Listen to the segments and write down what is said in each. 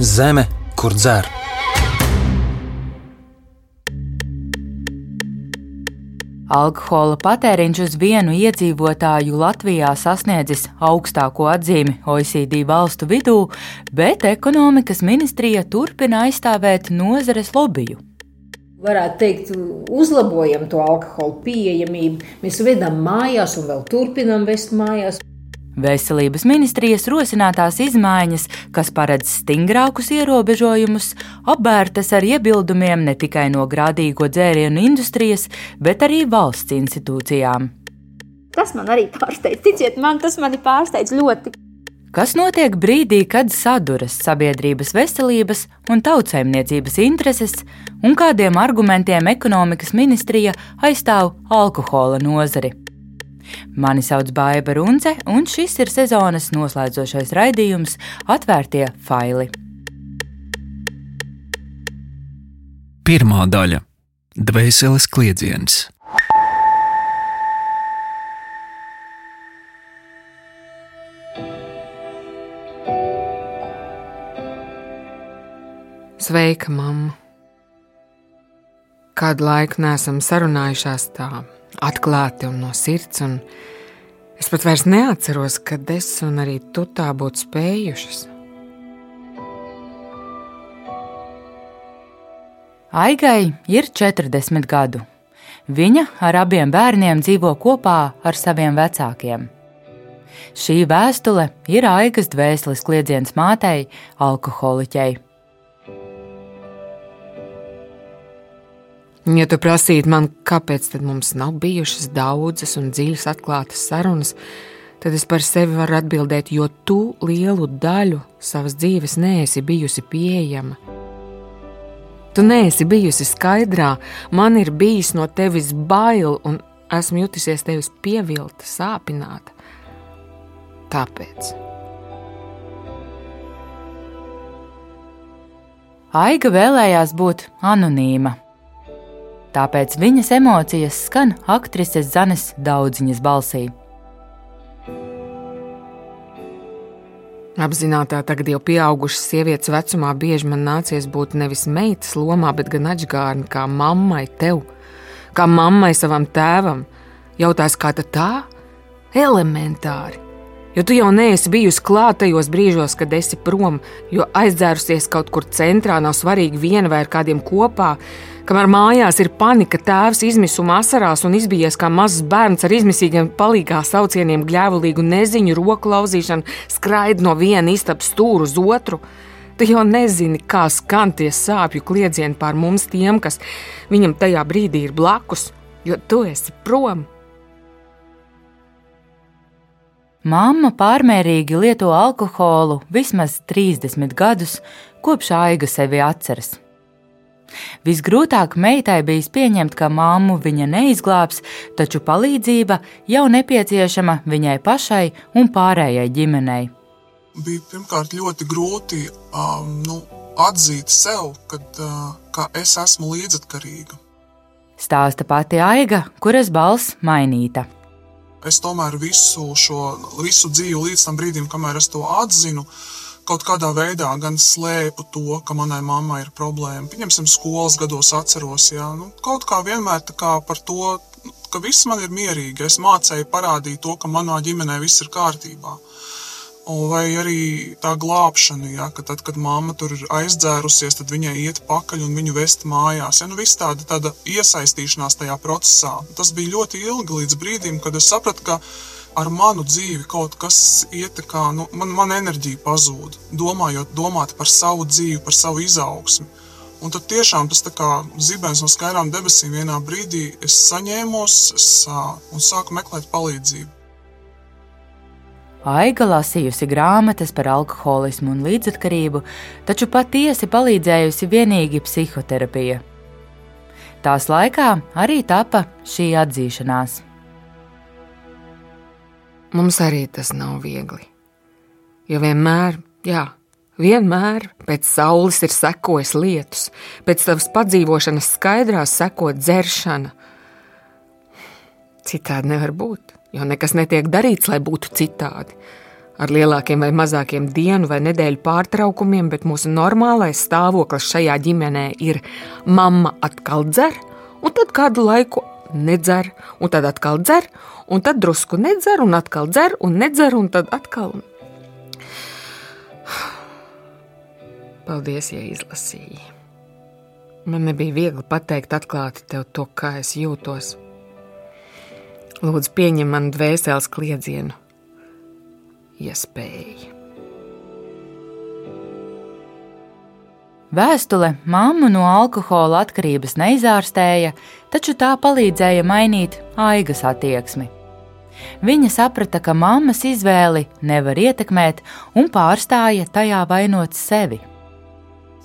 Zeme, kur dzer. Alkohola patēriņš uz vienu iedzīvotāju Latvijā sasniedzis augstāko atzīmi OECD valstu vidū, bet ekonomikas ministrija turpina aizstāvēt nozares lobiju. Varētu teikt, uzlabojam to alkohola pieejamību. Mēs vedam mājās un vēl turpinām vest mājās. Veselības ministrijas rosinātās izmaiņas, kas paredz stingrākus ierobežojumus, apbērtas ar iebildumiem ne tikai no grādīgo dzērienu industrijas, bet arī valsts institūcijām. Tas man arī pārsteidz. Ticiet man, tas mani pārsteidz ļoti. Kas notiek brīdī, kad saduras sabiedrības veselības un tautsēmniecības intereses, un kādiem argumentiem ekonomikas ministrija aizstāv alkohola nozari? Mani sauc Baiva Runce, un šis ir sezonas noslēdzošais raidījums Atvērtie faili. Pirmā daļa - Dvēseles kliedziens. Sveika, mamma! Kādu laiku nesam sarunājušās tā atklāti un no sirds. Un es pat vairs neatceros, kad es un arī tu tā būtu spējušas. Aigai ir 40 gadu. Viņa ar abiem bērniem dzīvo kopā ar saviem vecākiem. Šī vēstule ir Aigas dvēseles kliedziens mātei, alkoholiķei. Ja tu prasītu man, kāpēc mums nav bijušas daudzas un dziļas atklātas sarunas, tad es par sevi varu atbildēt, jo tu lielu daļu savas dzīves neesi bijusi pieejama. Tu neesi bijusi skaidrā, man ir bijis no tevis bail, un esmu jutusies tevis pievilta, sāpināta. Tāpēc. Aiga vēlējās būt anonīma, tāpēc viņas emocijas skan aktrises Zanes daudziņas balsī. Apzināti, tagad jau pieaugušas sievietes vecumā bieži man nācies būt nevis meitas lomā, bet gan atgādni kā mammai tev, kā mammai savam tēvam. Jautās, kā tā? Elementāri. Jo tu jau neesi bijusi klāt tajos brīžos, kad esi prom, jo aizdzērusies kaut kur centrā, nav svarīgi viena vai ar kādiem kopā, Kamēr mājās ir panika, tēvs izmisuma asarās un izbijies kā mazs bērns ar izmisīgiem palīgā saucieniem, gļēvulīgu neziņu, roku lauzīšanu, skraid no viena istabas stūra uz otru. Tu jau nezini, kā skan tie sāpju kliedzieni pār mums, tiem, kas viņam tajā brīdī ir blakus, jo tu esi prom. Māma pārmērīgi lieto alkoholu vismaz 30 gadus, kopš aiga sevi atceras. Visgrūtāk meitai bija pieņemt, ka māmu viņa neizglābs, taču palīdzība jau nepieciešama viņai pašai un pārējai ģimenei. Bija pirmkārt ļoti grūti um, nu, atzīt sev, kad, uh, ka es esmu līdzatkarīga. Stāsta pati Aiga, kuras balss mainīta. Es tomēr visu šo visu dzīvi līdz tam brīdim, kamēr es to atzinu, uh, kaut kādā veidā gan slēpu to, ka manai mammai ir problēma. Pieņemsim, skolas gados atceros, jā, nu, kaut kā vienmēr tā kā par to, ka viss man ir mierīgi. Es mācēju parādīt to, ka manā ģimenē viss ir kārtībā. Vai arī tā glābšana, ja, ka tad, kad mamma tur ir aizdzērusies, tad viņai iet pakaļ un viņu vest mājās. Ja, nu, viss tāda, tāda iesaistīšanās tajā procesā. Tas bija ļoti ilgi līdz brīdim, kad es sapratu, ka ar manu dzīvi kaut kas ietekā, nu, man, man enerģija pazūd, domājot domāt par savu dzīvi, par savu izaugsmi. Un tad tiešām tas kā zibens no skaidrām debesīm vienā brīdī es saņēmos es, un sāku meklēt palīdzību. Aiga lasījusi grāmatas par alkoholismu un līdzatkarību, taču patiesi palīdzējusi vienīgi psihoterapija. Tās laikā arī tapa šī atzīšanās. Mums arī tas nav viegli. Jo vienmēr, jā, vienmēr pēc saules ir sekojis lietus, pēc tavas padzīvošanas skaidrās seko dzeršana. Citādi nevar būt, jo nekas netiek darīts, lai būtu citādi. ar lielākiem vai mazākiem dienu vai nedēļu pārtraukumiem, bet mūsu normālais stāvoklis šajā ģimenē ir mamma atkal dzer, un tad kādu laiku nedzer, un tad atkal dzer, un tad drusku nedzer, un atkal dzer, un nedzer, un tad atkal. Paldies, ja izlasīji. Man nebija viegli pateikt atklāti tev to, kā es jūtos. Lūdzu, pieņem man dvēseles kliedzienu ja spēj. Vēstule mammu no alkohola atkarības neizārstēja, taču tā palīdzēja mainīt aigas attieksmi. Viņa saprata, ka mammas izvēli nevar ietekmēt un pārstāja tajā vainot sevi.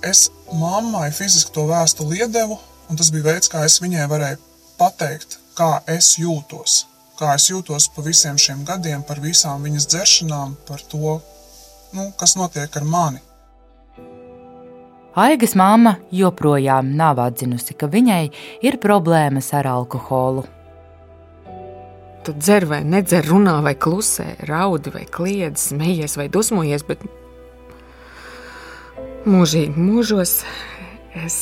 Es mammai fiziski to vēstuli iedevu, un tas bija veids, kā es viņai varēju pateikt, kā es jūtos kā es jūtos pa visiem šiem gadiem, par visām viņas dzeršanām, par to, nu, kas notiek ar mani. Aigas māma joprojām nav atzinusi, ka viņai ir problēmas ar alkoholu. Tu dzer vai nedzer, runā vai klusē, raudi vai kliedz, smejies vai dusmojies, bet mūžīgi mūžos es,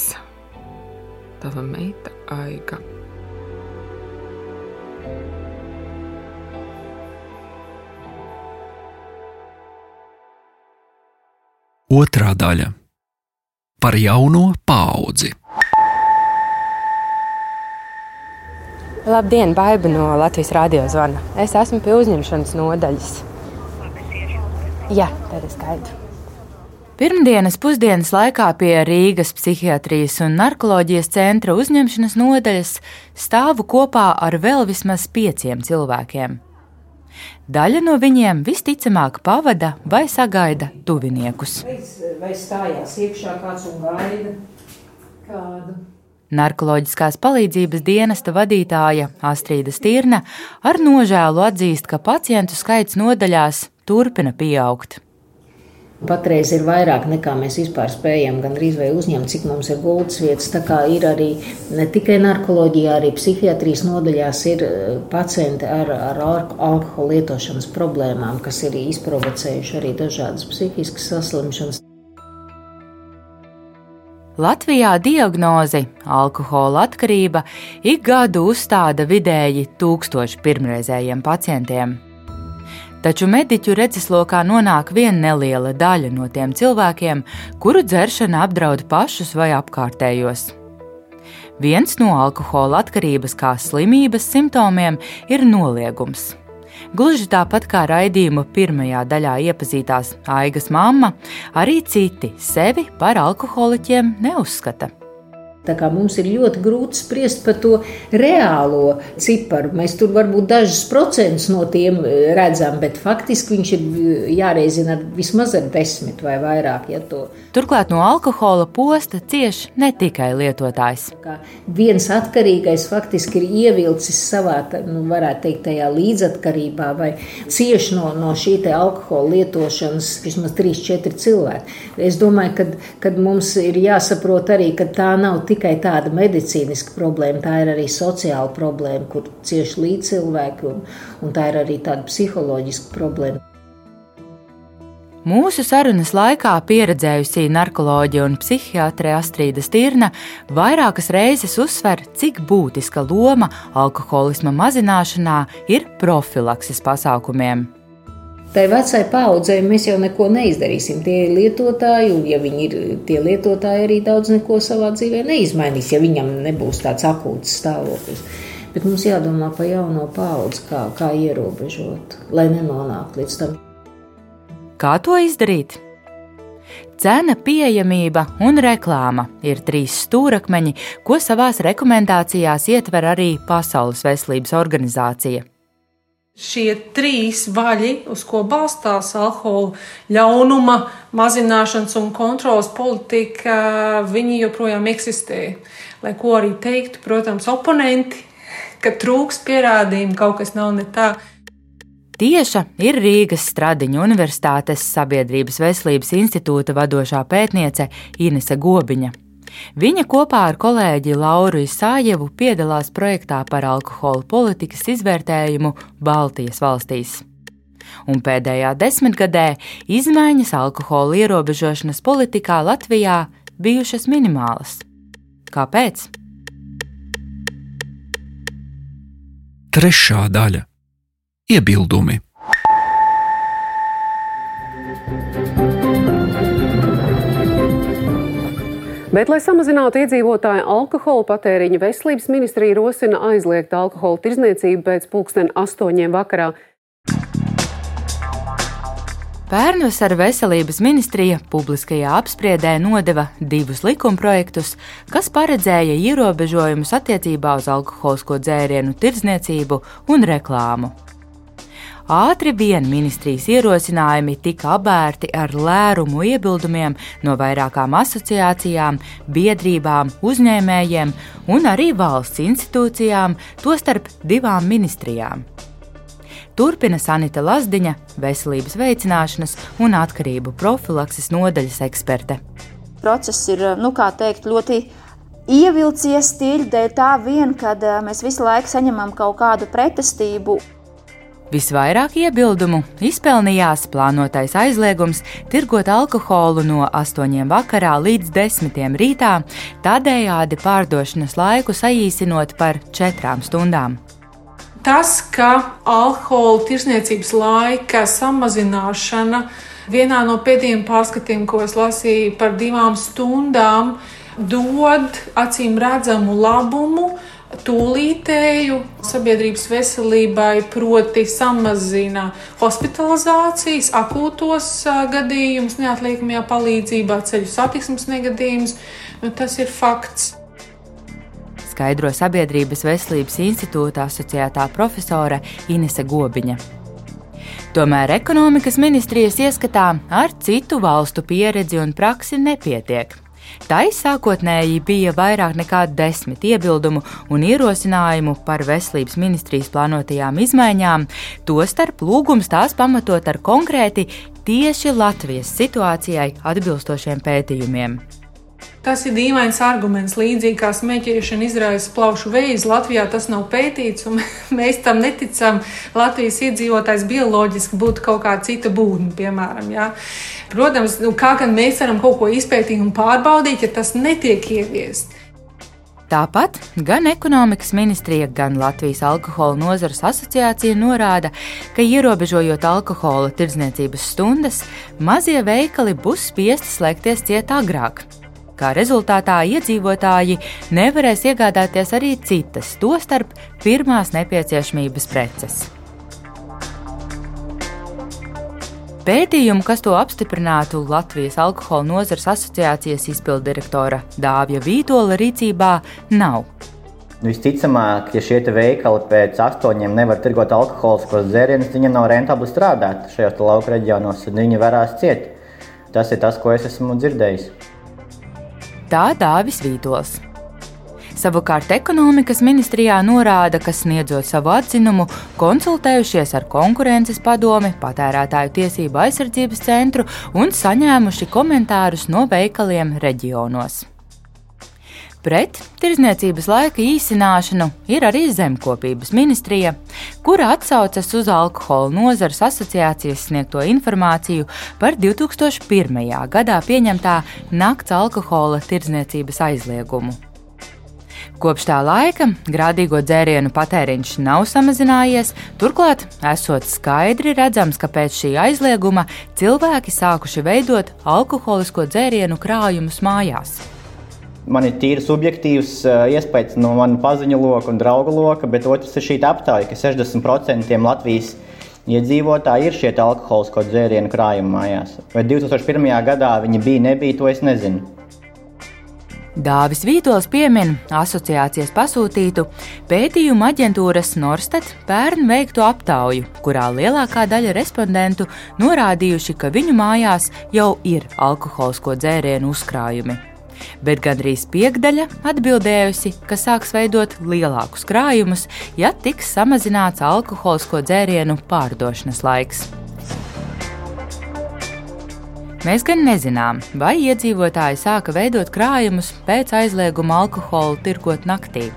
tava meita, Aiga. Otra daļa - par jauno paudzi. Labdien, Baiba no Latvijas Rādio zvana. Es esmu pie uzņemšanas nodaļas. Jā, tad es gaidu. Pirmdienas pusdienas laikā pie Rīgas psihiatrijas un narkoloģijas centra uzņemšanas nodaļas stāvu kopā ar vēl vismaz pieciem cilvēkiem. Daļa no viņiem visticamāk pavada vai sagaida tuviniekus. Vai, stājās iekšā kāds un gaida kādu? Narkoloģiskās palīdzības dienesta vadītāja Astrīda Stirna ar nožēlu atzīst, ka pacientu skaits nodaļās turpina pieaugt. Patreiz ir vairāk nekā mēs vispār spējam gandrīz vai uzņemt, cik mums ir gultas vietas. Tā kā ir arī ne tikai narkoloģijā, arī psihiatrijas nodaļās ir eh, pacienti ar, ar alkohola lietošanas problēmām, kas ir izprovocējuši arī dažādas psihiskas saslimšanas. Latvijā diagnozi alkohola atkarība ik gadu uzstāda vidēji tūkstoši pirmreizējiem pacientiem. Taču mediķu redzeslokā nonāk viena neliela daļa no tiem cilvēkiem, kuru dzeršana apdraud pašus vai apkārtējos. Viens no alkohola atkarības kā slimības simptomiem ir noliegums. Gluži tāpat kā raidījuma pirmajā daļā iepazītās Aigas mamma, arī citi sevi par alkoholiķiem neuzskata. Tā kā mums ir ļoti grūti spriest par to reālo ciparu. Mēs tur varbūt dažus procentus no tiem e, redzam, bet faktiski viņš ir e, jāreizina ar vismaz ar desmit vai vairāk. Ja to. Turklāt no alkohola posta cieš ne tikai lietotājs. Kā viens atkarīgais faktiski ir ievilcis savā, nu, varētu teikt, tajā līdzatkarībā vai cieši no, no šī alkohola lietošanas vismaz 3-4 cilvēki. Es domāju, ka, mums ir jāsaprot arī, ka tā nav tikai tikai tāda medicīniska problēma, tā ir arī sociāla problēma, kur cieši līdz cilvēki, un, un tā ir arī tāda psiholoģiska problēma. Mūsu sarunas laikā pieredzējusī narkoloģija un psihiatre Astrīda Stirna vairākas reizes uzsver, cik būtiska loma alkoholisma mazināšanā ir profilakses pasākumiem. Tai vecai paudzei mēs jau neko neizdarīsim. Tie ir lietotāji, un ja viņi ir tie lietotāji, arī daudz neko savā dzīvē neizmainīs, ja viņam nebūs tāds akūts stāvoklis. Bet mums jādomā par jauno paudzi, kā, kā ierobežot, lai nenonāktu līdz tam. Kā to izdarīt? Cena, pieejamība un reklāma ir trīs stūrakmeņi, ko savās rekomendācijās ietver arī Pasaules veselības organizācija. Šie trīs vaļi, uz ko balstās alkohola ļaunuma mazināšanas un kontrolas politika, viņi joprojām eksistē. Lai ko arī teiktu, protams, oponenti, ka trūks pierādījumu, kaut kas nav ne tā. Tieša ir Rīgas Stradiņa Universitātes Sabiedrības veselības institūta vadošā pētniece Inese Gobiņa. Viņa kopā ar kolēģi Lauru Isājevu piedalās projektā par alkohola politikas izvērtējumu Baltijas valstīs. un pēdējā desmitgadē izmaiņas alkohola ierobežošanas politikā Latvijā bijušas minimālas. Kāpēc? Trešā daļa - iebildumi. Bet, lai samazinātu iedzīvotāju alkohola patēriņu, veselības ministrija rosina aizliegt alkohola tirzniecību pēc pulksten astoņiem vakarā. Pērnvasar veselības ministrija publiskajā apspriedē nodeva divus likumprojektus, kas paredzēja ierobežojumus attiecībā uz alkoholisko dzērienu tirdzniecību un reklāmu. Ātri vien ministrijas ierosinājumi tika abērti ar lērumu iebildumiem no vairākām asociācijām, biedrībām, uzņēmējiem un arī valsts institūcijām, tostarp divām ministrijām. Turpina Sanita Lazdiņa, veselības veicināšanas un atkarību profilakses nodaļas eksperte. Process ir nu, teikt, ļoti ievilcies tīri dēļ tā vien, ka eh, mēs visu laiku saņemam kaut kādu pretestību. Visvairāk iebildumu izpelnījās plānotais aizliegums tirgot alkoholu no 8 vakarā līdz 10 rītā, tādējādi pārdošanas laiku saīsinot par 4 stundām. Tas, ka alkohola tirsniecības laika samazināšana vienā no pēdējiem pārskatiem, ko es lasīju par divām stundām, dod acīm redzamu labumu tūlītēju sabiedrības veselībai, proti, samazina hospitalizācijas, akūtos gadījumus, neatliekamajā palīdzībā, ceļu satiksmes negadījumus. Nu, tas ir fakts. Skaidro Sabiedrības veselības institūta asociētā profesore Inese Gobiņa. Tomēr ekonomikas ministrijas ieskatā ar citu valstu pieredzi un praksi nepietiek. Tai sākotnēji bija vairāk nekā desmit iebildumu un ierosinājumu par veselības ministrijas plānotajām izmaiņām, tostarp lūgums tās pamatot ar konkrēti tieši Latvijas situācijai atbilstošiem pētījumiem. Tas ir dīvains arguments. Līdzīgi kā smēķēšana izraisa plaušu veidu, Latvijā tas nav pētīts, un mēs tam neticam. Latvijas iedzīvotājs bioloģiski būtu kaut kāda cita būtne, piemēram. Ja? Protams, nu, kā gan mēs varam kaut ko izpētīt un pārbaudīt, ja tas netiek ieviests. Tāpat gan ekonomikas ministrija, gan Latvijas alkohola nozares asociācija norāda, ka ierobežojot alkohola tirdzniecības stundas, mazie veikali būs spiesti slēgties ciet agrāk, Kā rezultātā iedzīvotāji nevarēs iegādāties arī citas, tostarp pirmās nepieciešamības preces. Pētījumu, kas to apstiprinātu Latvijas alkohola nozares asociācijas izpildirektora Dāvija Vītola rīcībā, nav. Visticamāk, ja šie veikali pēc astoņiem nevar tirgot alkoholiskos dzērienus, viņiem nav rentabli strādāt šajos lauku reģionos, un viņi varēs ciet. Tas ir tas, ko es esmu dzirdējis. Tā Dāvis Vītols. Savukārt ekonomikas ministrijā norāda, ka sniedzot savu atzinumu, konsultējušies ar konkurences padomi, patērētāju tiesību aizsardzības centru un saņēmuši komentārus no veikaliem reģionos. Pret tirzniecības laika īsināšanu ir arī zemkopības ministrija, kura atsaucas uz alkohola nozares asociācijas sniegto informāciju par 2001. gadā pieņemtā nakts alkohola tirzniecības aizliegumu. Kopš tā laika grādīgo dzērienu patēriņš nav samazinājies, turklāt esot skaidri redzams, ka pēc šī aizlieguma cilvēki sākuši veidot alkoholisko dzērienu krājumus mājās man ir tīri subjektīvs iespējas no manas paziņu loka un draugu loka, bet otrs ir šī aptaujā, ka 60% Latvijas iedzīvotāji ir šie alkoholisko dzērienu krājumi mājās. Vai 2001. gadā viņi bija, nebija, to es nezinu. Dāvis Vītols piemin asociācijas pasūtītu pētījumu aģentūras Norstat pērn veikto aptauju, kurā lielākā daļa respondentu norādījuši, ka viņu mājās jau ir alkoholisko dzērienu uzkrājumi bet gandrīz piekdaļa atbildējusi, ka sāks veidot lielākus krājumus, ja tiks samazināts alkoholisko dzērienu pārdošanas laiks. Mēs gan nezinām, vai iedzīvotāji sāka veidot krājumus pēc aizlieguma alkoholu tirgot naktī.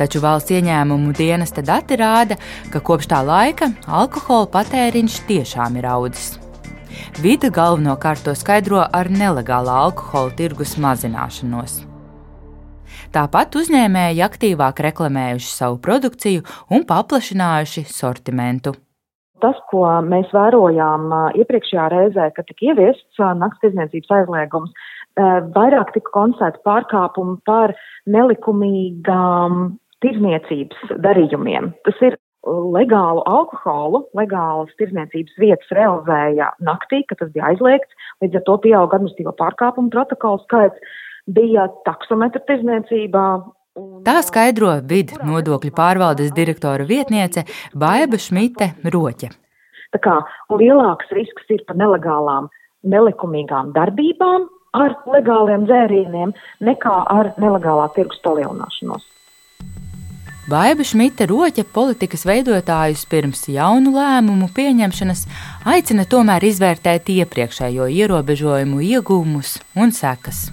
Taču valsts ieņēmumu dienesta dati rāda, ka kopš tā laika alkohola patēriņš tiešām ir audzis. Vide galvenokārt to skaidro ar nelegālā alkohola tirgus mazināšanos. Tāpat uzņēmēji aktīvāk reklamējuši savu produkciju un paplašinājuši sortimentu. Tas, ko mēs vērojām iepriekšējā reizē, kad tika ieviests naktas tirdzniecības aizliegums, vairāk tika konstatēti pārkāpumi par nelikumīgām tirdzniecības darījumiem. Tas ir legālu alkoholu, legālas tirdzniecības vietas realizēja naktī, kad tas bija aizliegts, līdz ar to pieauga administratīvo pārkāpumu protokolu skaits, bija taksometra tirdzniecībā, Tā skaidro vidu nodokļu pārvaldes direktora vietniece Baiva Šmite Roķe. Tā kā lielāks risks ir par nelegālām, nelikumīgām darbībām ar legāliem dzērieniem nekā ar nelegālā tirgus palielināšanos. Baiva Šmita Roķa politikas veidotājus pirms jaunu lēmumu pieņemšanas aicina tomēr izvērtēt iepriekšējo ierobežojumu iegūmus un sekas.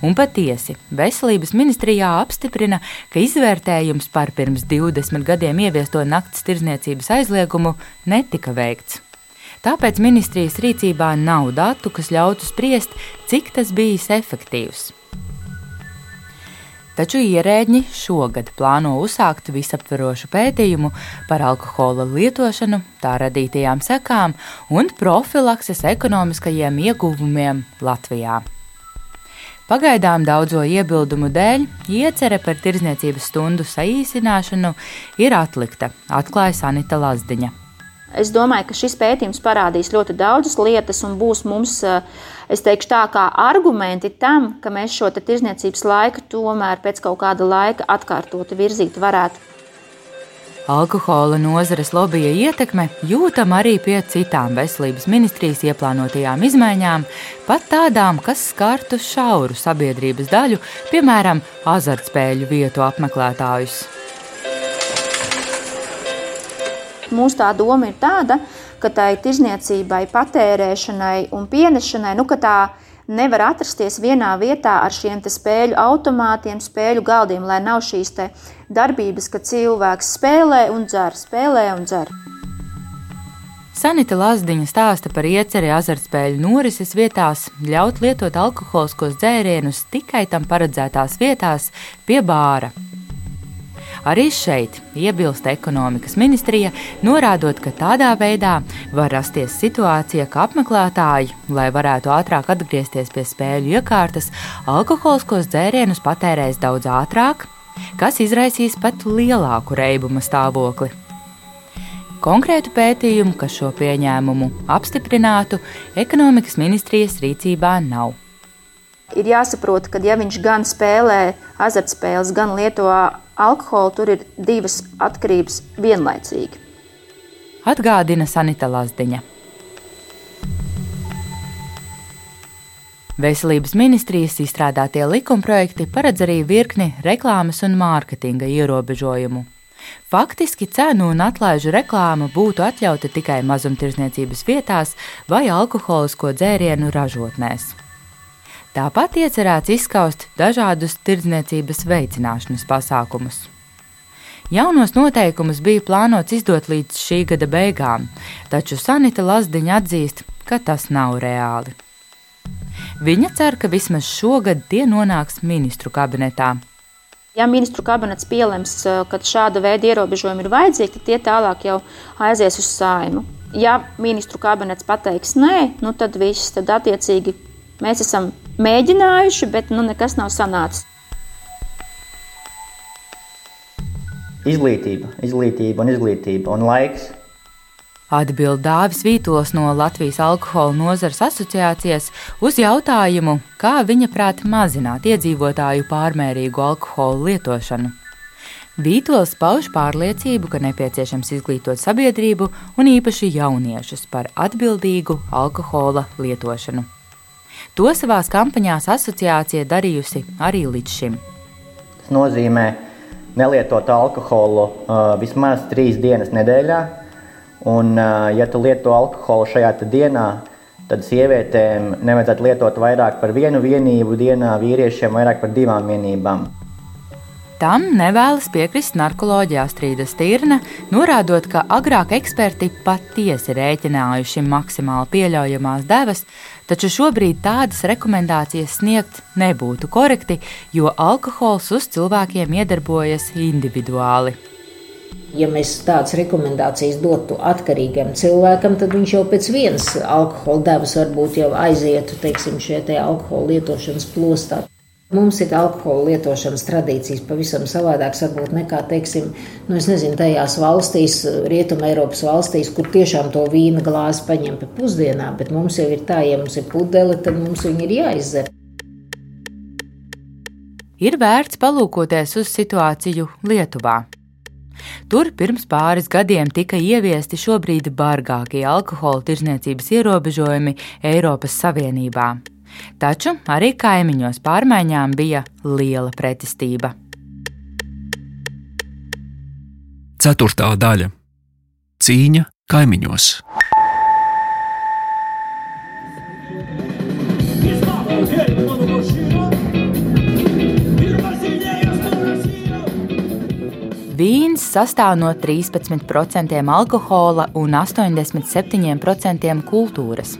Un patiesi, Veselības ministrijā apstiprina, ka izvērtējums par pirms 20 gadiem ieviesto naktas tirzniecības aizliegumu netika veikts. Tāpēc ministrijas rīcībā nav datu, kas ļautu spriest, cik tas bijis efektīvs. Taču ierēģi šogad plāno uzsākt visaptverošu pētījumu par alkohola lietošanu, tā radītajām sekām un profilakses ekonomiskajiem ieguvumiem Latvijā. Pagaidām daudzo iebildumu dēļ iecerē par tirzniecības stundu saīsināšanu ir atlikta, atklāja Sanita Lazdiņa. Es domāju, ka šis pētījums parādīs ļoti daudzas lietas un būs mums, es teikšu, tā kā argumenti tam, ka mēs šo tirzniecības laiku tomēr pēc kaut kāda laika atkārtoti virzīt varētu. Alkohola nozares lobija ietekme jūtama arī pie citām veselības ministrijas ieplānotajām izmaiņām, pat tādām, kas skartu šauru sabiedrības daļu, piemēram, azartspēļu vietu apmeklētājus. Mūsu tā doma ir tāda, ka tai tirzniecībai, patērēšanai un pienešanai, nu, ka tā nevar atrasties vienā vietā ar šiem spēļu automātiem, spēļu galdiem, lai nav šīs darbības, ka cilvēks spēlē un dzer, spēlē un dzer. Sanita Lazdiņa stāsta par ieceri azartspēļu norises vietās ļaut lietot alkoholiskos dzērienus tikai tam paredzētās vietās pie bāra. Arī šeit iebilst ekonomikas ministrija, norādot, ka tādā veidā var rasties situācija, ka apmeklētāji, lai varētu ātrāk atgriezties pie spēļu iekārtas, alkoholiskos dzērienus patērēs daudz ātrāk, kas izraisīs pat lielāku reibuma stāvokli. Konkrētu pētījumu, kas šo pieņēmumu apstiprinātu, ekonomikas ministrijas rīcībā nav. Ir jāsaprot, ka ja viņš gan spēlē azartspēles, gan lieto alkoholu, tur ir divas atkarības vienlaicīgi. Atgādina Sanita Lazdiņa. Veselības ministrijas izstrādātie likumprojekti paredz arī virkni reklāmas un mārketinga ierobežojumu. Faktiski cenu un atlaižu reklāma būtu atļauta tikai mazumtirdzniecības vietās vai alkoholisko dzērienu ražotnēs. Tāpat iecerēts izskaust dažādus tirdzniecības veicināšanas pasākumus. Jaunos noteikumus bija plānots izdot līdz šī gada beigām, taču Sanita Lazdiņa atzīst, ka tas nav reāli. Viņa cer, ka vismaz šogad tie nonāks ministru kabinetā. Ja ministru kabinets pielems, ka šāda veida ierobežojumi ir vajadzīgi, tad tie tālāk jau aizies uz saimu. Ja ministru kabinets pateiks nē, nu tad viss, tad attiecīgi mēs esam mēģinājuši, bet nu, nekas nav sanācis. Izglītība, izglītība un izglītība un laiks. Atbild Dāvis Vītols no Latvijas alkohola nozares asociācijas uz jautājumu, kā viņa prāt mazināt iedzīvotāju pārmērīgu alkohola lietošanu. Vītols pauž pārliecību, ka nepieciešams izglītot sabiedrību un īpaši jauniešus par atbildīgu alkohola lietošanu. To savā kampaņā asociācija darījusi arī līdz šim. Tas nozīmē nelietot alkoholu uh, vismaz trīs dienas nedēļā. Un, uh, ja tu lieto alkoholu šajā dienā, tad sievietēm nevajadzētu lietot vairāk par vienu vienību dienā, vīriešiem vairāk par divām vienībām. Tam nevēlas piekrist narkoloģija Astrīda Stirna, norādot, ka agrāk eksperti patiesi rēķinājuši maksimāli pieļaujamās devas, taču šobrīd tādas rekomendācijas sniegt nebūtu korekti, jo alkohols uz cilvēkiem iedarbojas individuāli. Ja mēs tādas rekomendācijas dotu atkarīgam cilvēkam, tad viņš jau pēc vienas alkohola devas varbūt jau aizietu teiksim, šajā alkohola lietošanas plostā. Mums ir alkohola lietošanas tradīcijas pavisam savādākas, varbūt nekā, teiksim, nu, nezinu, tajās valstīs, Rietumē Eiropas valstīs, kur tiešām to vīna glāzi paņem pa pusdienām, bet mums jau ir tā, ja mums ir pudele, tad mums viņi ir jāizdzer. Ir vērts palūkoties uz situāciju Lietuvā. Tur pirms pāris gadiem tika ieviesti šobrīd bargākie alkohola tirzniecības ierobežojumi Eiropas Savienībā. Taču arī kaimiņos pārmaiņām bija liela pretestība. Ceturtā daļa - cīņa kaimiņos. Vīns sastāv no 13% alkohola un 87% kultūras.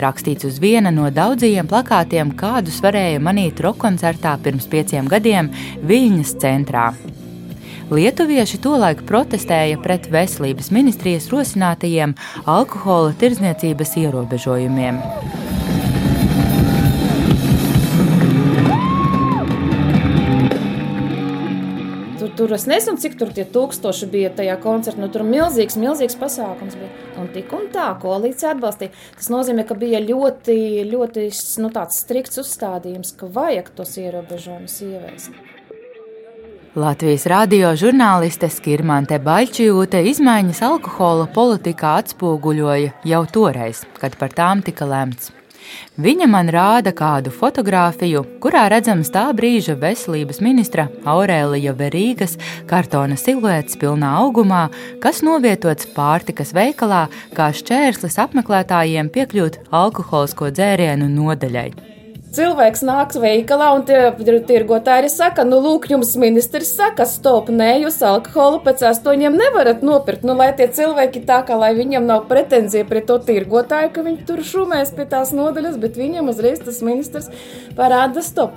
Rakstīts uz viena no daudzajiem plakātiem, kādus varēja manīt rokoncertā pirms pieciem gadiem Viļņas centrā. Lietuvieši tolaik protestēja pret veselības ministrijas rosinātajiem alkohola tirdzniecības ierobežojumiem. Tur es nezinu, cik tur tie tūkstoši bija tajā koncertā. Nu, tur milzīgs, milzīgs pasākums bija. Un tik un tā, koalīcija atbalstīja. Tas nozīmē, ka bija ļoti, ļoti nu, strikts uzstādījums, ka vajag tos ierobežojumus ieviest. Latvijas radio žurnāliste Skirmante Baļķijūte izmaiņas alkohola politikā atspoguļoja jau toreiz, kad par tām tika lemts. Viņa man rāda kādu fotografiju, kurā redzams tā brīža veselības ministra Aurēlija Verīgas kartona siluets pilnā augumā, kas novietots pārtikas veikalā kā šķērslis apmeklētājiem piekļūt alkoholisko dzērienu nodaļai. Cilvēks nāks veikalā un tie tirgotāji saka, nu, lūk, jums ministrs saka, stop, nē, jūs alkoholu pēc astoņiem nevarat nopirkt. Nu, lai tie cilvēki tā kā, lai viņam nav pretenzija pret to tirgotāju, ka viņi tur šumēs pie tās nodaļas, bet viņam uzreiz tas ministrs parāda stop.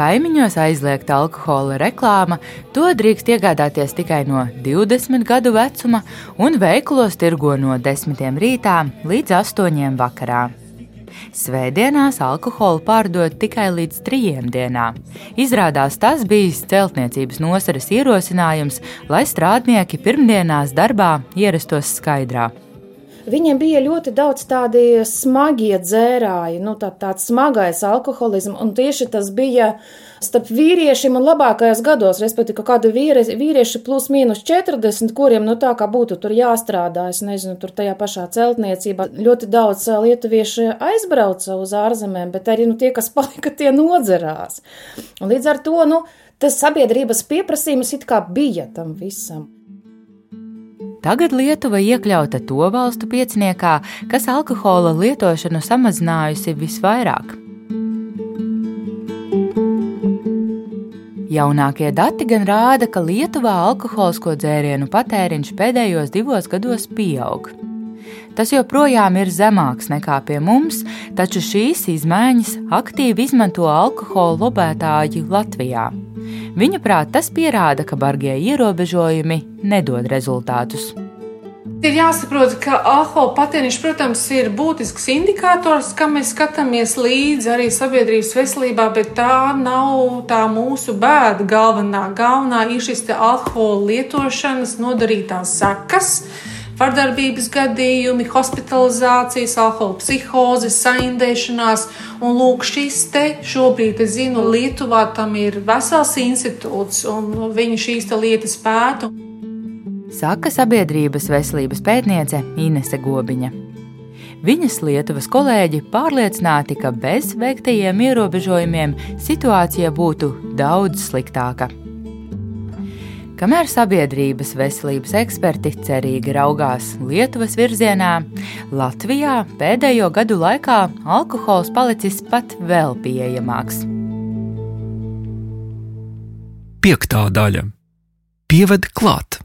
Kaimiņos aizliegta alkohola reklāma, to drīkst iegādāties tikai no 20 gadu vecuma, un veikalos tirgo no 10 rītā līdz 8 vakarā. Svētdienās alkoholu pārdod tikai līdz trījiem dienā. Izrādās tas bijis celtniecības nozares ierosinājums, lai strādnieki pirmdienās darbā ierastos skaidrā. Viņiem bija ļoti daudz tādi smagie dzērāji, nu, tā, tāds smagais alkoholisms, un tieši tas bija starp vīriešiem un labākajos gados, respektīvi, ka kādi vīri, vīrieši plus mīnus 40, kuriem, nu, tā kā būtu tur jāstrādā, es nezinu, tur tajā pašā celtniecībā. Ļoti daudz lietuvieši aizbrauca uz ārzemēm, bet arī, nu, tie, kas palika, tie nodzerās. Un līdz ar to, nu, tas sabiedrības pieprasījums it kā bija tam visam. Tagad Lietuva iekļauta to valstu pieciniekā, kas alkohola lietošanu samazinājusi visvairāk. Jaunākie dati gan rāda, ka Lietuvā alkoholisko dzērienu patēriņš pēdējos divos gados pieaug. Tas joprojām ir zemāks nekā pie mums, taču šīs izmaiņas aktīvi izmanto alkohola lobētāji Latvijā. Viņa prāt tas pierāda, ka bargie ierobežojumi nedod rezultātus. Ir jāsaprot, ka alkohola patēriņš, protams, ir būtisks indikators, kam mēs skatāmies līdzi arī sabiedrības veselībā, bet tā nav tā mūsu bēda galvenā. Galvenā ir šis alkohola lietošanas nodarītās sekas vardarbības gadījumi, hospitalizācijas, alkohola psihozes, saindēšanās. Un lūk, šis te šobrīd, es zinu, Lietuvā tam ir vesels institūts, un viņi šīs lietas pēta. Saka sabiedrības veselības pētniece Inese Gobiņa. Viņas Lietuvas kolēģi pārliecināti, ka bez veiktajiem ierobežojumiem situācija būtu daudz sliktāka. Kamēr sabiedrības veselības eksperti cerīgi raugās Lietuvas virzienā, Latvijā pēdējo gadu laikā alkohols palicis pat vēl pieejamāks. Piektā daļa - Pieved klāt!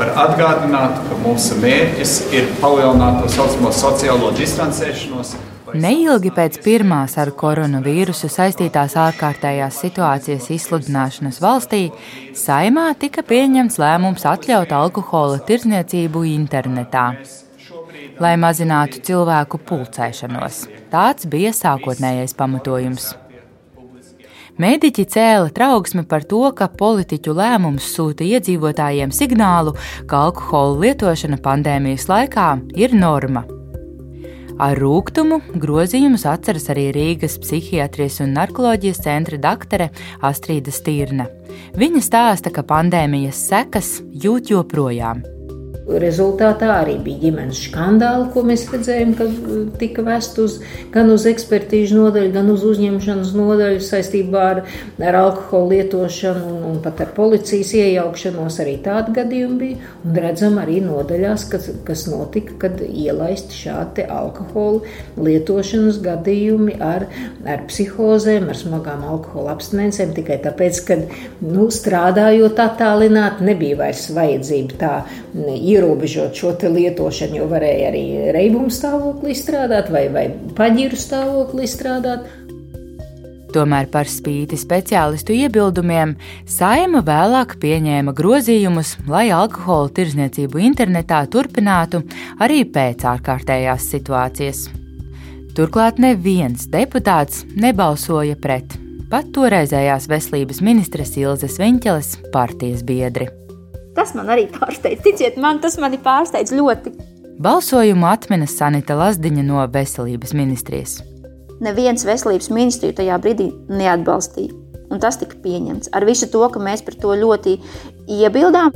Var atgādināt, ka mūsu mērķis ir palielināt to saucamo sociālo distancēšanos. Neilgi pēc pirmās ar koronavīrusu saistītās ārkārtējās situācijas izsludināšanas valstī, saimā tika pieņemts lēmums atļaut alkohola tirdzniecību internetā. Lai mazinātu cilvēku pulcēšanos. Tāds bija sākotnējais pamatojums. Mēdīķi cēla trauksmi par to, ka politiķu lēmums sūta iedzīvotājiem signālu, ka alkohola lietošana pandēmijas laikā ir norma. Ar rūkumu grozījumus atceras arī Rīgas psihiatrijas un narkoloģijas centra doktore Astrīda Stīrna. Viņa stāsta, ka pandēmijas sekas jūt joprojām. Rezultātā arī bija ģimenes skandāli, ko mēs redzējām, ka tika vest uz, gan uz ekspertīžu nodaļu, gan uz uzņemšanas nodaļu saistībā ar, ar alkoholu lietošanu un, un pat ar policijas iejaukšanos. Arī tādi gadījumi bija. Un redzam arī nodaļās, kas, kas notika, kad ielaisti šādi alkohola lietošanas gadījumi ar, ar psihozēm, ar smagām alkohola abstinencēm, tikai tāpēc, ka nu, strādājot attālināt, nebija vairs vajadzība tā ierobežot šo lietošanu, jo varēja arī reibumu stāvoklī strādāt vai, vai paģiru stāvoklī strādāt. Tomēr par spīti speciālistu iebildumiem, Saima vēlāk pieņēma grozījumus, lai alkohola tirzniecību internetā turpinātu arī pēc ārkārtējās situācijas. Turklāt neviens deputāts nebalsoja pret, pat toreizējās veselības ministres Ilzas Viņķeles partijas biedri. Tas man arī pārsteidz. Ticiet man, tas mani pārsteidz ļoti. Balsojumu atmina Sanita Lazdiņa no Veselības ministrijas. Neviens veselības ministriju tajā brīdī neatbalstīja. Un tas tika pieņemts ar visu to, ka mēs par to ļoti iebildām.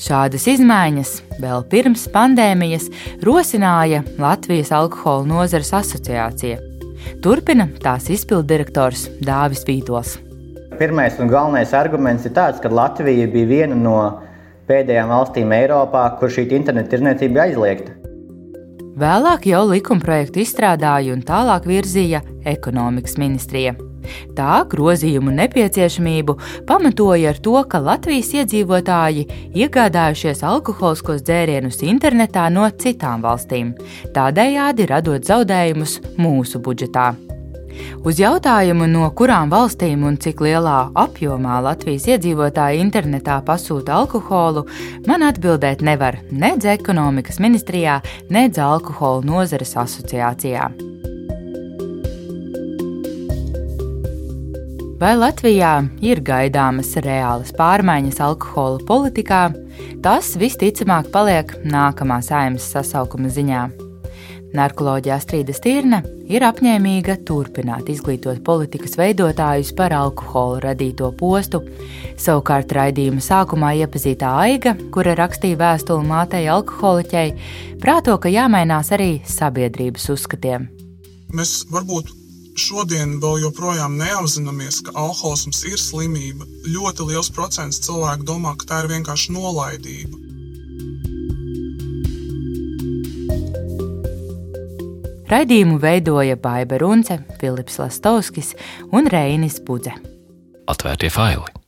Šādas izmaiņas vēl pirms pandēmijas rosināja Latvijas alkohola nozares asociācija. Turpina tās izpilddirektors Dāvis Vītols. Pirmais un galvenais arguments ir tāds, ka Latvija bija viena no pēdējām valstīm Eiropā, kur šī interneta tirniecība aizliegta. Vēlāk jau likumprojektu izstrādāja un tālāk virzīja ekonomikas ministrija. Tā grozījumu nepieciešamību pamatoja ar to, ka Latvijas iedzīvotāji iegādājušies alkoholiskos dzērienus internetā no citām valstīm, tādējādi radot zaudējumus mūsu budžetā. Uz jautājumu, no kurām valstīm un cik lielā apjomā Latvijas iedzīvotāji internetā pasūta alkoholu, man atbildēt nevar nedz ekonomikas ministrijā, nedz alkohola nozares asociācijā. Vai Latvijā ir gaidāmas reālas pārmaiņas alkohola politikā, tas visticamāk paliek nākamā saimnes sasaukuma ziņā. Narkoloģija Strīda Stirna ir apņēmīga turpināt izglītot politikas veidotājus par alkoholu radīto postu. Savukārt raidījuma sākumā iepazītā Aiga, kura rakstīja vēstuli mātei alkoholiķei, prāto, ka jāmainās arī sabiedrības uzskatiem. Mēs varbūt šodien vēl joprojām neapzināmies, ka alkoholisms ir slimība. Ļoti liels procents cilvēku domā, ka tā ir vienkārši nolaidība. Raidījumu veidoja Baiva Runce, Filips Lastovskis un Reinis Budze. Atvērtie faili!